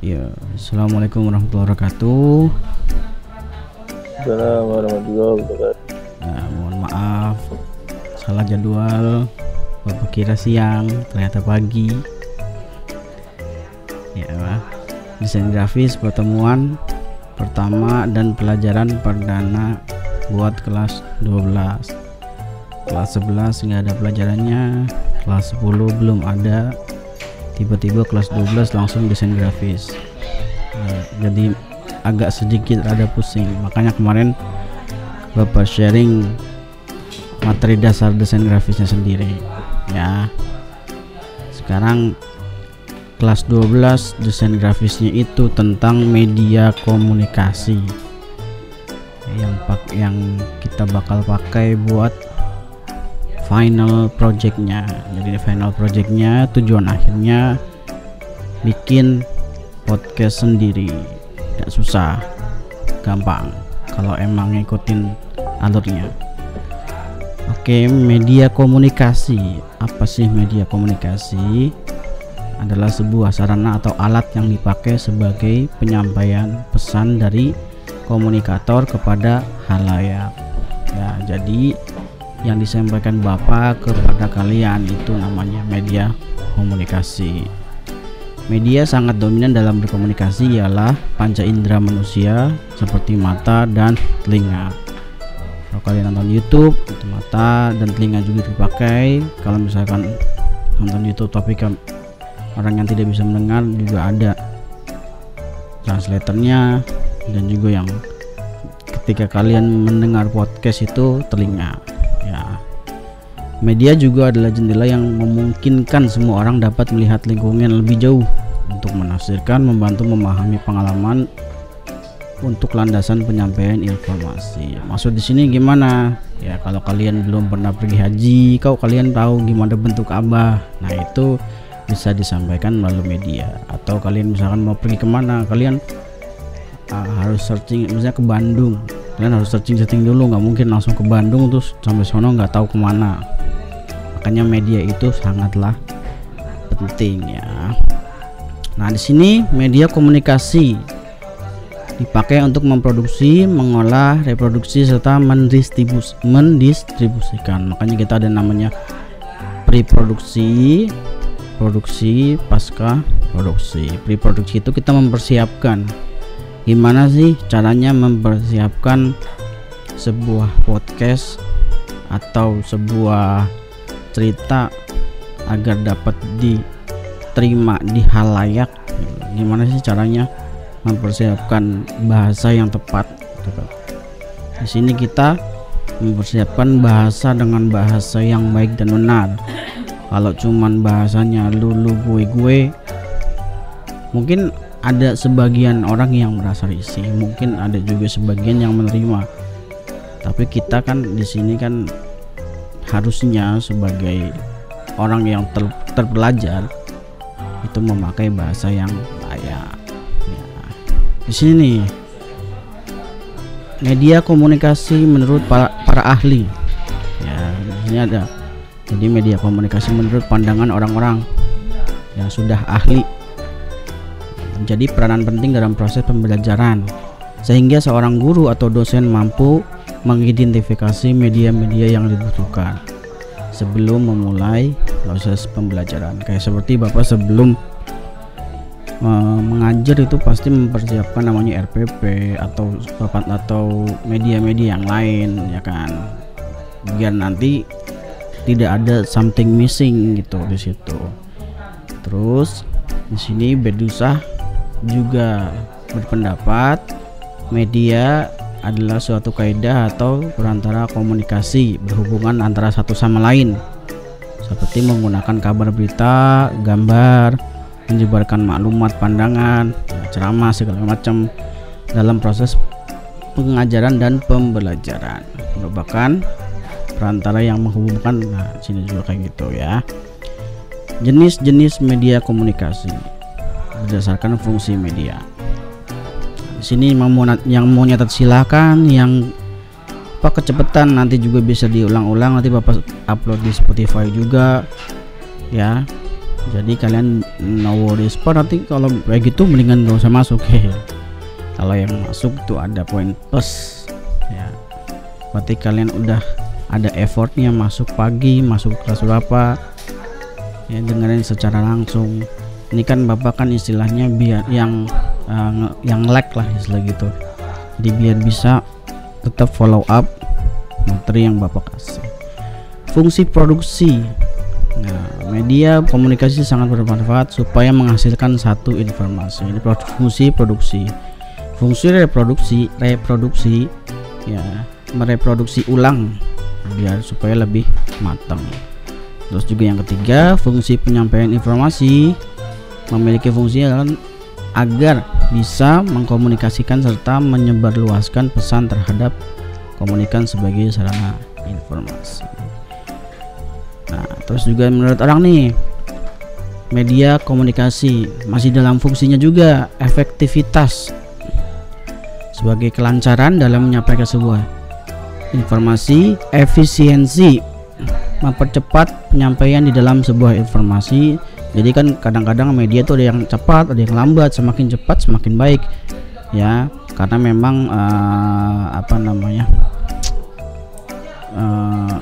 Ya, assalamualaikum warahmatullahi wabarakatuh. Assalamualaikum warahmatullahi wabarakatuh. Ya, mohon maaf, salah jadwal. Bapak kira siang, ternyata pagi. Ya, desain grafis pertemuan pertama dan pelajaran perdana buat kelas 12. Kelas 11 nggak ada pelajarannya, kelas 10 belum ada. Tiba-tiba kelas 12 langsung desain grafis. Nah, jadi agak sedikit ada pusing. Makanya kemarin Bapak sharing materi dasar desain grafisnya sendiri ya. Sekarang kelas 12 desain grafisnya itu tentang media komunikasi yang pak yang kita bakal pakai buat final projectnya. Jadi final projectnya tujuan akhirnya bikin podcast sendiri. Tidak susah gampang kalau emang ngikutin alurnya. Oke media komunikasi. Apa sih media komunikasi? Adalah sebuah sarana atau alat yang dipakai sebagai penyampaian pesan dari komunikator kepada halayak. Ya jadi yang disampaikan Bapak kepada kalian itu namanya media komunikasi. Media sangat dominan dalam berkomunikasi ialah panca indera manusia seperti mata dan telinga. Kalau kalian nonton YouTube, itu mata dan telinga juga dipakai. Kalau misalkan nonton YouTube tapi kan orang yang tidak bisa mendengar juga ada translatornya dan juga yang ketika kalian mendengar podcast itu telinga media juga adalah jendela yang memungkinkan semua orang dapat melihat lingkungan lebih jauh untuk menafsirkan membantu memahami pengalaman untuk landasan penyampaian informasi. Maksud di sini gimana? Ya kalau kalian belum pernah pergi haji kau kalian tahu gimana bentuk Ka'bah. Nah itu bisa disampaikan melalui media. Atau kalian misalkan mau pergi ke mana kalian uh, harus searching misalnya ke Bandung kalian harus searching searching dulu nggak mungkin langsung ke Bandung terus sampai sono nggak tahu ke mana makanya media itu sangatlah penting ya nah di sini media komunikasi dipakai untuk memproduksi, mengolah, reproduksi serta mendistribus mendistribusikan. Makanya kita ada namanya pre-produksi, produksi, pasca produksi. Pre-produksi itu kita mempersiapkan gimana sih caranya mempersiapkan sebuah podcast atau sebuah cerita agar dapat diterima di halayak gimana sih caranya mempersiapkan bahasa yang tepat? Di sini kita mempersiapkan bahasa dengan bahasa yang baik dan benar. Kalau cuman bahasanya lulu gue gue mungkin ada sebagian orang yang merasa risih mungkin ada juga sebagian yang menerima. Tapi kita kan di sini kan harusnya sebagai orang yang ter, terpelajar itu memakai bahasa yang layak ya. di sini media komunikasi menurut para, para ahli. Ya di ada. Jadi media komunikasi menurut pandangan orang-orang yang sudah ahli menjadi peranan penting dalam proses pembelajaran. Sehingga seorang guru atau dosen mampu mengidentifikasi media-media yang dibutuhkan sebelum memulai proses pembelajaran. Kayak seperti Bapak sebelum mengajar itu pasti mempersiapkan namanya RPP atau bapak atau media-media yang lain ya kan? Biar nanti tidak ada something missing gitu di situ. Terus di sini Bedusah juga berpendapat media adalah suatu kaidah atau perantara komunikasi berhubungan antara satu sama lain. Seperti menggunakan kabar berita, gambar, menyebarkan maklumat, pandangan, ceramah segala macam dalam proses pengajaran dan pembelajaran. Merupakan perantara yang menghubungkan. Nah sini juga kayak gitu ya. Jenis-jenis media komunikasi berdasarkan fungsi media. Di sini yang mau, yang mau nyatet silakan, yang apa kecepatan nanti juga bisa diulang-ulang nanti Bapak upload di Spotify juga ya. Jadi kalian no respon nanti kalau kayak gitu mendingan gak usah masuk hehe kalau yang masuk tuh ada poin plus ya berarti kalian udah ada effortnya masuk pagi masuk kelas berapa ya dengerin secara langsung ini kan bapak kan istilahnya biar yang uh, yang lag lah istilah gitu. Jadi biar bisa tetap follow up materi yang bapak kasih. Fungsi produksi. Nah, media komunikasi sangat bermanfaat supaya menghasilkan satu informasi. Ini fungsi produksi. Fungsi reproduksi reproduksi ya mereproduksi ulang biar supaya lebih matang. Terus juga yang ketiga fungsi penyampaian informasi memiliki fungsi agar bisa mengkomunikasikan serta menyebarluaskan pesan terhadap komunikan sebagai sarana informasi nah terus juga menurut orang nih media komunikasi masih dalam fungsinya juga efektivitas sebagai kelancaran dalam menyampaikan sebuah informasi, efisiensi, mempercepat penyampaian di dalam sebuah informasi. Jadi kan kadang-kadang media itu ada yang cepat, ada yang lambat. Semakin cepat semakin baik, ya. Karena memang uh, apa namanya, uh,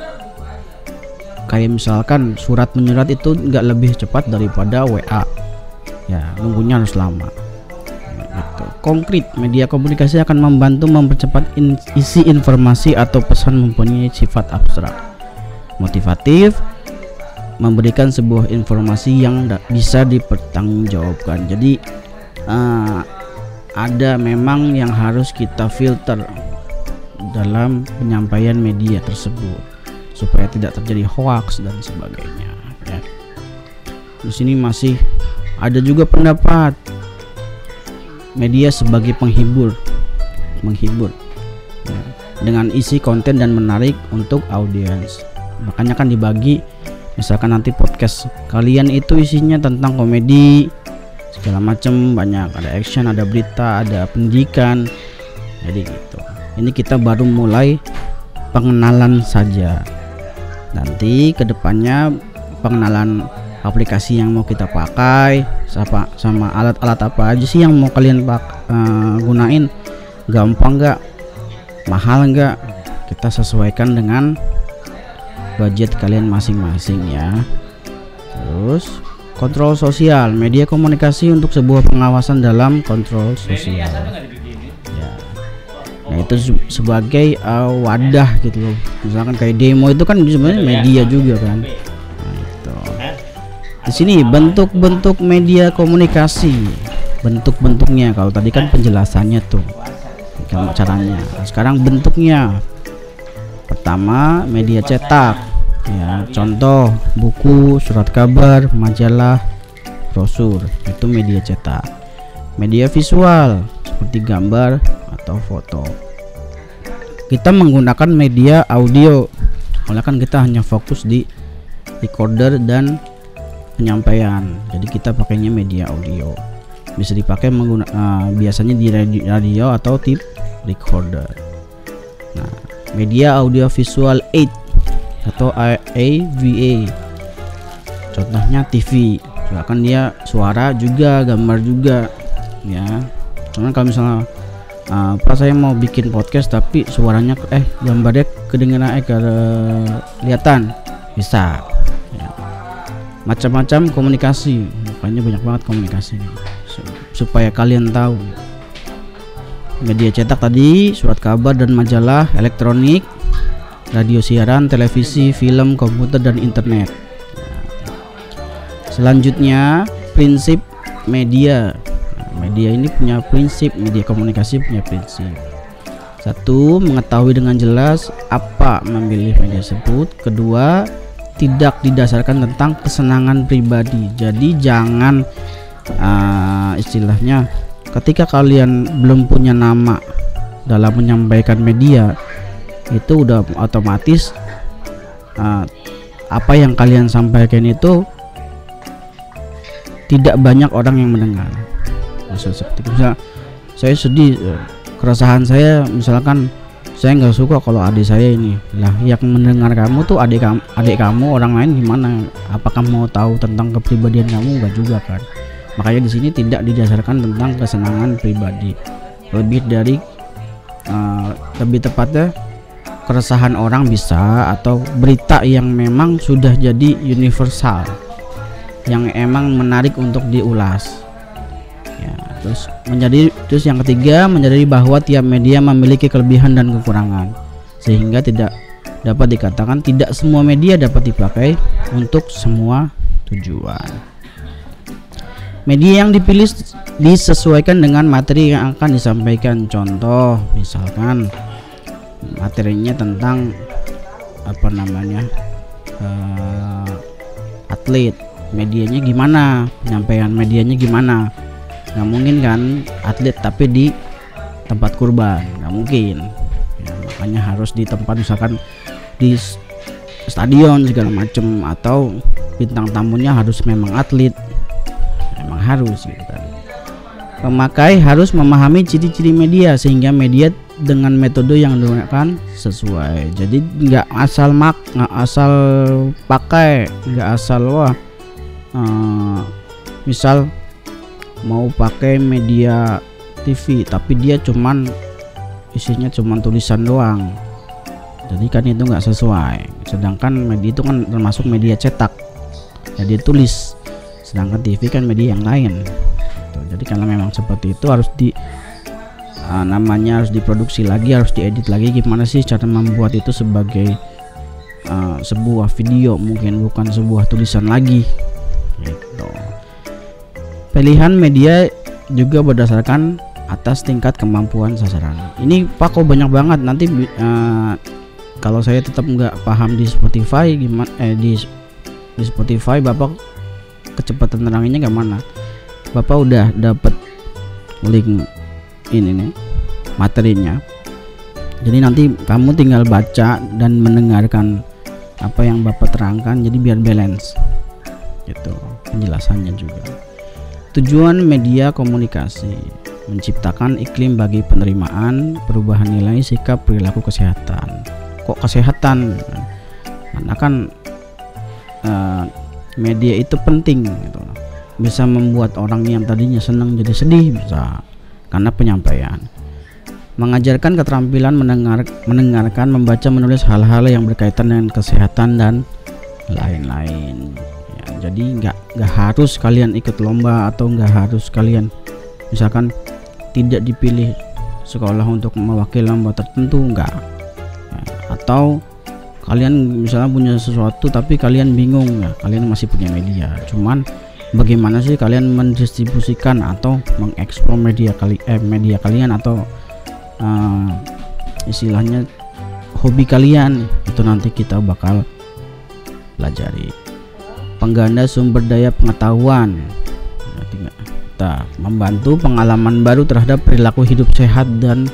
kayak misalkan surat menyurat itu nggak lebih cepat daripada WA, ya. Nunggunya harus lama gitu. Konkret, media komunikasi akan membantu mempercepat in, isi informasi atau pesan mempunyai sifat abstrak, motivatif, memberikan sebuah informasi yang bisa dipertanggungjawabkan. Jadi uh, ada memang yang harus kita filter dalam penyampaian media tersebut supaya tidak terjadi hoax dan sebagainya. Ya. Di sini masih ada juga pendapat media sebagai penghibur menghibur ya, dengan isi konten dan menarik untuk audiens makanya kan dibagi misalkan nanti podcast kalian itu isinya tentang komedi segala macam banyak. Ada action ada berita ada pendidikan. Jadi gitu. Ini kita baru mulai pengenalan saja. Nanti ke depannya pengenalan aplikasi yang mau kita pakai sama sama alat-alat apa aja sih yang mau kalian pak uh, gunain? Gampang nggak? Mahal nggak? Kita sesuaikan dengan budget kalian masing-masing ya terus kontrol sosial media komunikasi untuk sebuah pengawasan dalam kontrol sosial ya nah itu sebagai uh, wadah gitu loh misalkan kayak demo itu kan sebenarnya media juga kan di sini bentuk-bentuk media komunikasi, bentuk-bentuknya. Kalau tadi kan penjelasannya tuh, caranya. Sekarang bentuknya. Pertama, media cetak. Ya, contoh buku, surat kabar, majalah, brosur. Itu media cetak. Media visual seperti gambar atau foto. Kita menggunakan media audio. Oleh kan kita hanya fokus di recorder dan penyampaian jadi kita pakainya media audio bisa dipakai mengguna, uh, biasanya di radio, radio atau tip recorder nah media audio visual aid atau AVA contohnya TV kan dia suara juga gambar juga ya. Cuman kalau misalnya uh, pas saya mau bikin podcast tapi suaranya eh gambarnya kedengeran eh kelihatan bisa macam-macam komunikasi. Makanya banyak banget komunikasi supaya kalian tahu. Media cetak tadi surat kabar dan majalah elektronik radio siaran televisi film komputer dan internet. Selanjutnya prinsip media. Media ini punya prinsip media komunikasi punya prinsip. Satu mengetahui dengan jelas apa memilih media tersebut. Kedua tidak didasarkan tentang kesenangan pribadi. Jadi jangan uh, istilahnya ketika kalian belum punya nama dalam menyampaikan media itu udah otomatis uh, apa yang kalian sampaikan itu tidak banyak orang yang mendengar. Maksud seperti misal saya sedih keresahan saya misalkan saya nggak suka kalau adik saya ini. Lah yang mendengar kamu tuh adik kamu adik kamu orang lain gimana? Apakah mau tahu tentang kepribadian kamu? Nggak juga kan. Makanya di sini tidak didasarkan tentang kesenangan pribadi. Lebih dari uh, lebih tepatnya keresahan orang bisa atau berita yang memang sudah jadi universal yang emang menarik untuk diulas ya terus menjadi terus yang ketiga menjadi bahwa tiap media memiliki kelebihan dan kekurangan sehingga tidak dapat dikatakan tidak semua media dapat dipakai untuk semua tujuan Media yang dipilih disesuaikan dengan materi yang akan disampaikan. Contoh, misalkan materinya tentang apa namanya uh, atlet, medianya gimana, penyampaian medianya gimana. Nggak mungkin kan atlet tapi di tempat kurban, nggak mungkin. Ya, makanya harus di tempat misalkan di stadion segala macam atau bintang tamunya harus memang atlet. Memang harus gitu kan. Pemakai harus memahami ciri-ciri media sehingga media dengan metode yang digunakan sesuai. Jadi nggak asal mak nggak asal pakai nggak asal wah uh, misal mau pakai media TV tapi dia cuman isinya cuman tulisan doang. Jadi kan itu nggak sesuai. Sedangkan media itu kan termasuk media cetak. Jadi tulis. Sedangkan TV kan media yang lain. Jadi karena memang seperti itu harus di uh, namanya harus diproduksi lagi harus diedit lagi. Gimana sih cara membuat itu sebagai uh, sebuah video? Mungkin bukan sebuah tulisan lagi. Gitu. Pilihan media juga berdasarkan atas tingkat kemampuan sasaran. Ini pak kok banyak banget. Nanti uh, kalau saya tetap nggak paham di Spotify gimana eh di di Spotify bapak kecepatan teranginya nggak mana? Bapak udah dapat link ini nih materinya. Jadi nanti kamu tinggal baca dan mendengarkan apa yang bapak terangkan jadi biar balance. Gitu penjelasannya juga. Tujuan media komunikasi menciptakan iklim bagi penerimaan perubahan nilai sikap perilaku kesehatan. Kok kesehatan? Karena kan uh, media itu penting gitu. Bisa membuat orang yang tadinya senang jadi sedih bisa karena penyampaian. Mengajarkan keterampilan mendengar mendengarkan membaca menulis hal-hal yang berkaitan dengan kesehatan dan lain-lain. Ya, jadi nggak nggak harus kalian ikut lomba atau nggak harus kalian misalkan tidak dipilih sekolah untuk mewakili lomba tertentu enggak ya, atau kalian misalnya punya sesuatu tapi kalian bingung ya kalian masih punya media. Cuman bagaimana sih kalian mendistribusikan atau mengeksplor media kali eh, media kalian atau uh, istilahnya hobi kalian? Itu nanti kita bakal pelajari. Pengganda sumber daya pengetahuan. Kita membantu pengalaman baru terhadap perilaku hidup sehat dan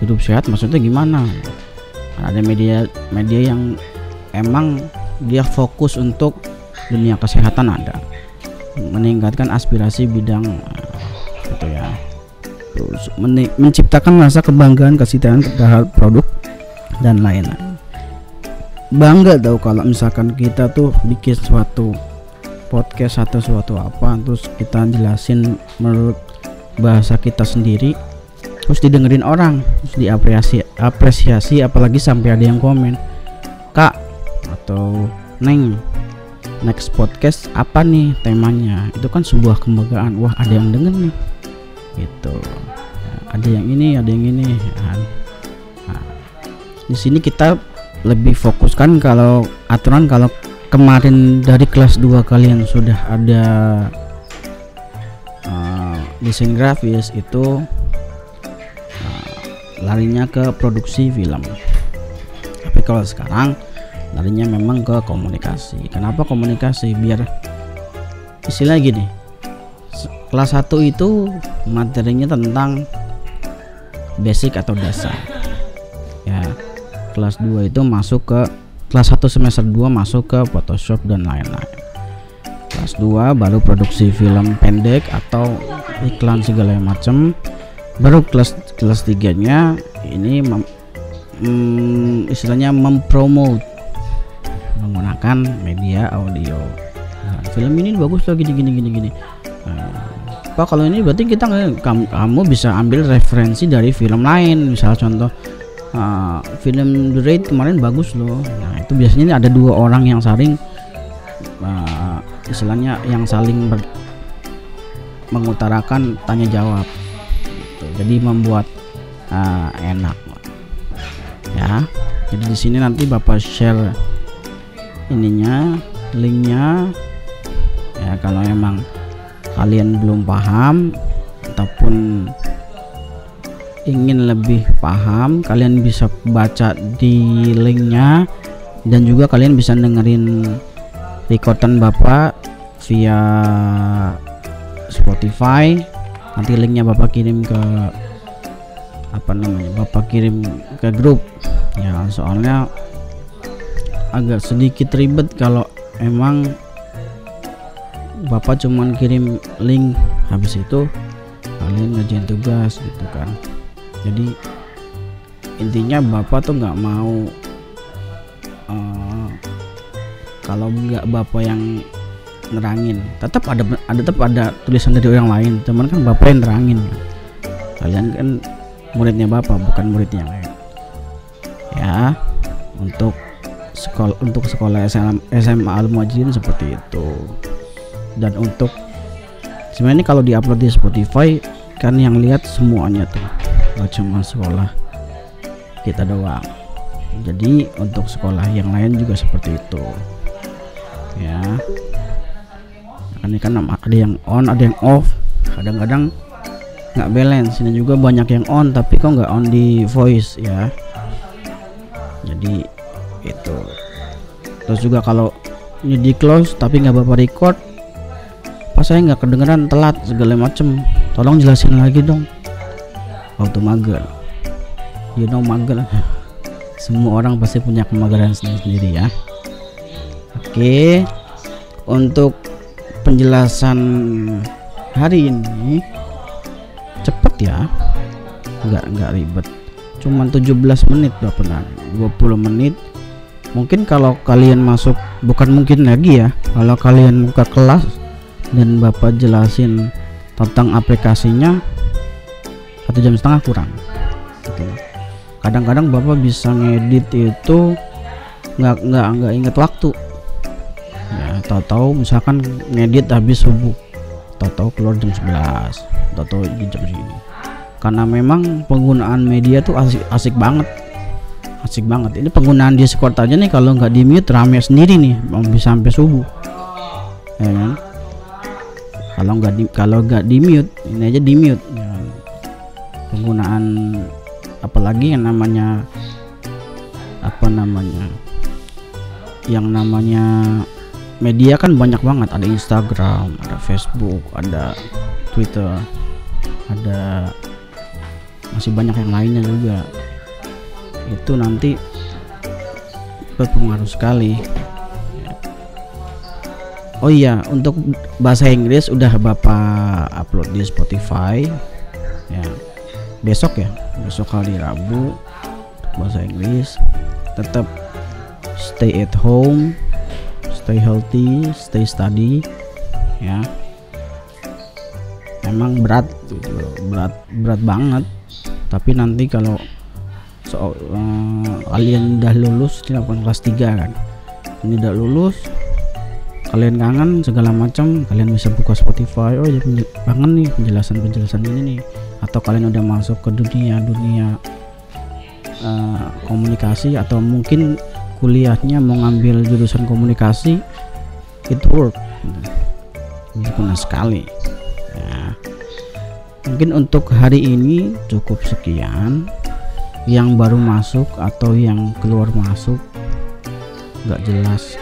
hidup sehat maksudnya gimana? Ada media media yang emang dia fokus untuk dunia kesehatan ada meningkatkan aspirasi bidang gitu ya. Terus menciptakan rasa kebanggaan kesetiaan terhadap produk dan lain-lain. Bangga tau kalau misalkan kita tuh bikin suatu podcast atau suatu apa terus kita jelasin menurut bahasa kita sendiri terus didengerin orang terus diapresiasi apresiasi apalagi sampai ada yang komen kak atau neng next podcast apa nih temanya? Itu kan sebuah kebanggaan. Wah ada yang denger nih. Gitu. Ada yang ini ada yang ini. Nah, di sini kita lebih fokuskan kalau aturan kalau kemarin dari kelas 2 kalian sudah ada uh, desain grafis itu larinya ke produksi film. Tapi kalau sekarang larinya memang ke komunikasi. Kenapa komunikasi? Biar istilah gini kelas 1 itu materinya tentang basic atau dasar. Ya kelas 2 itu masuk ke kelas 1 semester 2 masuk ke Photoshop dan lain-lain. Kelas 2 baru produksi film pendek atau iklan segala macam baru kelas kelas tiganya ini hmm, istilahnya mempromote menggunakan media audio. Nah, film ini bagus loh gini gini gini gini. Nah, Pak kalau ini berarti kita kamu, kamu bisa ambil referensi dari film lain. Misal contoh uh, film The Raid kemarin bagus loh. Nah itu biasanya ada dua orang yang saling uh, istilahnya yang saling ber, mengutarakan tanya jawab. Gitu. jadi membuat uh, enak. Ya jadi di sini nanti bapak share ininya linknya. Ya kalau emang kalian belum paham ataupun ingin lebih paham kalian bisa baca di linknya. Dan juga kalian bisa dengerin recordan bapak via Spotify. Nanti linknya bapak kirim ke apa namanya bapak kirim ke grup. Ya soalnya agak sedikit ribet kalau emang bapak cuman kirim link. Habis itu kalian ngerjain tugas gitu kan. Jadi intinya bapak tuh nggak mau uh, kalau nggak bapak yang nerangin. Tetap ada ada tetap ada tulisan dari orang lain. Cuman kan bapak yang nerangin. Kalian kan muridnya bapak bukan muridnya lain. Ya untuk sekolah untuk sekolah SMA, SMA Al Muajirin seperti itu. Dan untuk sebenarnya kalau diupload di Spotify kan yang lihat semuanya tuh. Nggak cuma sekolah kita doang. Jadi untuk sekolah yang lain juga seperti itu. Ya. Ini kan ada yang on ada yang off. Kadang-kadang nggak balance. Ini juga banyak yang on tapi kok nggak on di voice ya. Jadi itu terus juga kalau ini di close tapi nggak bapak record pas saya nggak kedengeran telat segala macem. Tolong jelasin lagi dong. Waktu mager. You know mager. Semua orang pasti punya kemageran sendiri-sendiri ya. Oke. Untuk penjelasan hari ini cepet ya. Nggak nggak ribet. Cuman 17 menit berapa 20 menit mungkin kalau kalian masuk bukan mungkin lagi ya kalau kalian buka kelas dan bapak jelasin tentang aplikasinya satu jam setengah kurang gitu. kadang-kadang bapak bisa ngedit itu nggak nggak nggak inget waktu. Ya tahu-tahu misalkan ngedit habis subuh tahu-tahu keluar jam 11 tahu-tahu jam segini. Karena memang penggunaan media tuh asik asik banget asik banget. Ini penggunaan Discord aja nih kalau nggak di mute rame sendiri nih bisa sampai subuh. Ya kan? Kalau nggak di kalau nggak di mute ini aja di mute ya. penggunaan apalagi yang namanya apa namanya yang namanya media kan banyak banget. Ada Instagram ada Facebook ada Twitter ada masih banyak yang lainnya juga itu nanti berpengaruh sekali Oh iya, untuk bahasa Inggris udah Bapak upload di Spotify. Ya. Besok ya, besok hari Rabu bahasa Inggris. Tetap stay at home, stay healthy, stay study. Ya. Emang berat berat berat banget. Tapi nanti kalau so, uh, kalian udah lulus di kelas 3 kan. Ini udah lulus, kalian kangen segala macam kalian bisa buka Spotify oh ya kangen nih penjelasan penjelasan ini nih atau kalian udah masuk ke dunia dunia uh, komunikasi atau mungkin kuliahnya mau ngambil jurusan komunikasi itu work berguna sekali ya. mungkin untuk hari ini cukup sekian yang baru masuk atau yang keluar masuk nggak jelas.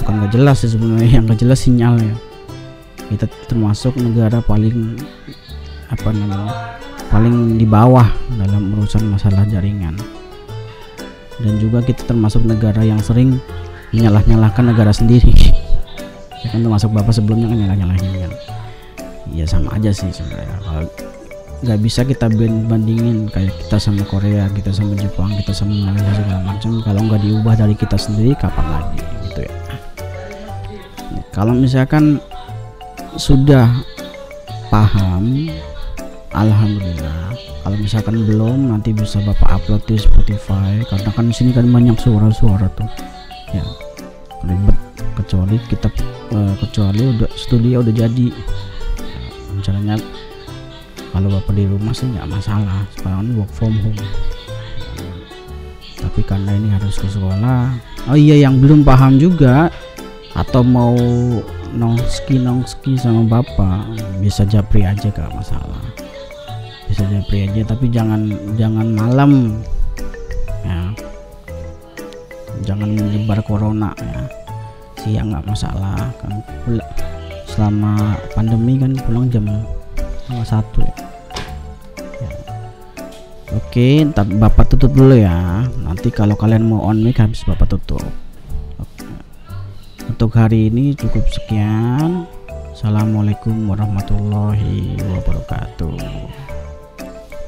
Bukan nggak jelas sih sebenarnya yang nggak jelas sinyalnya kita termasuk negara paling apa namanya paling di bawah dalam urusan masalah jaringan. Dan juga kita termasuk negara yang sering menyalah-nyalahkan negara sendiri. Ya kan termasuk bapak sebelumnya kan nyalah-nyalahin kan. Ya sama aja sih sebenarnya nggak bisa kita bandingin kayak kita sama Korea kita sama Jepang kita sama Malaysia segala macam. Kalau nggak diubah dari kita sendiri kapan lagi gitu ya. Kalau misalkan sudah paham Alhamdulillah. Kalau misalkan belum nanti bisa bapak upload di Spotify karena kan sini kan banyak suara-suara tuh. Ya ribet. Kecuali kita uh, kecuali udah studio udah jadi. Rencananya kalau bapak di rumah sih nggak masalah. Sekarang work from home. Tapi karena ini harus ke sekolah. Oh iya yang belum paham juga atau mau nongski nongski sama bapak bisa japri aja gak masalah. Bisa japri aja tapi jangan jangan malam. Ya. Jangan menyebar corona ya. Siang nggak masalah kan. Selama pandemi kan pulang jam sama satu ya. ya. Oke, tapi bapak tutup dulu ya. Nanti kalau kalian mau on mic habis bapak tutup. Oke. Untuk hari ini cukup sekian. Assalamualaikum warahmatullahi wabarakatuh.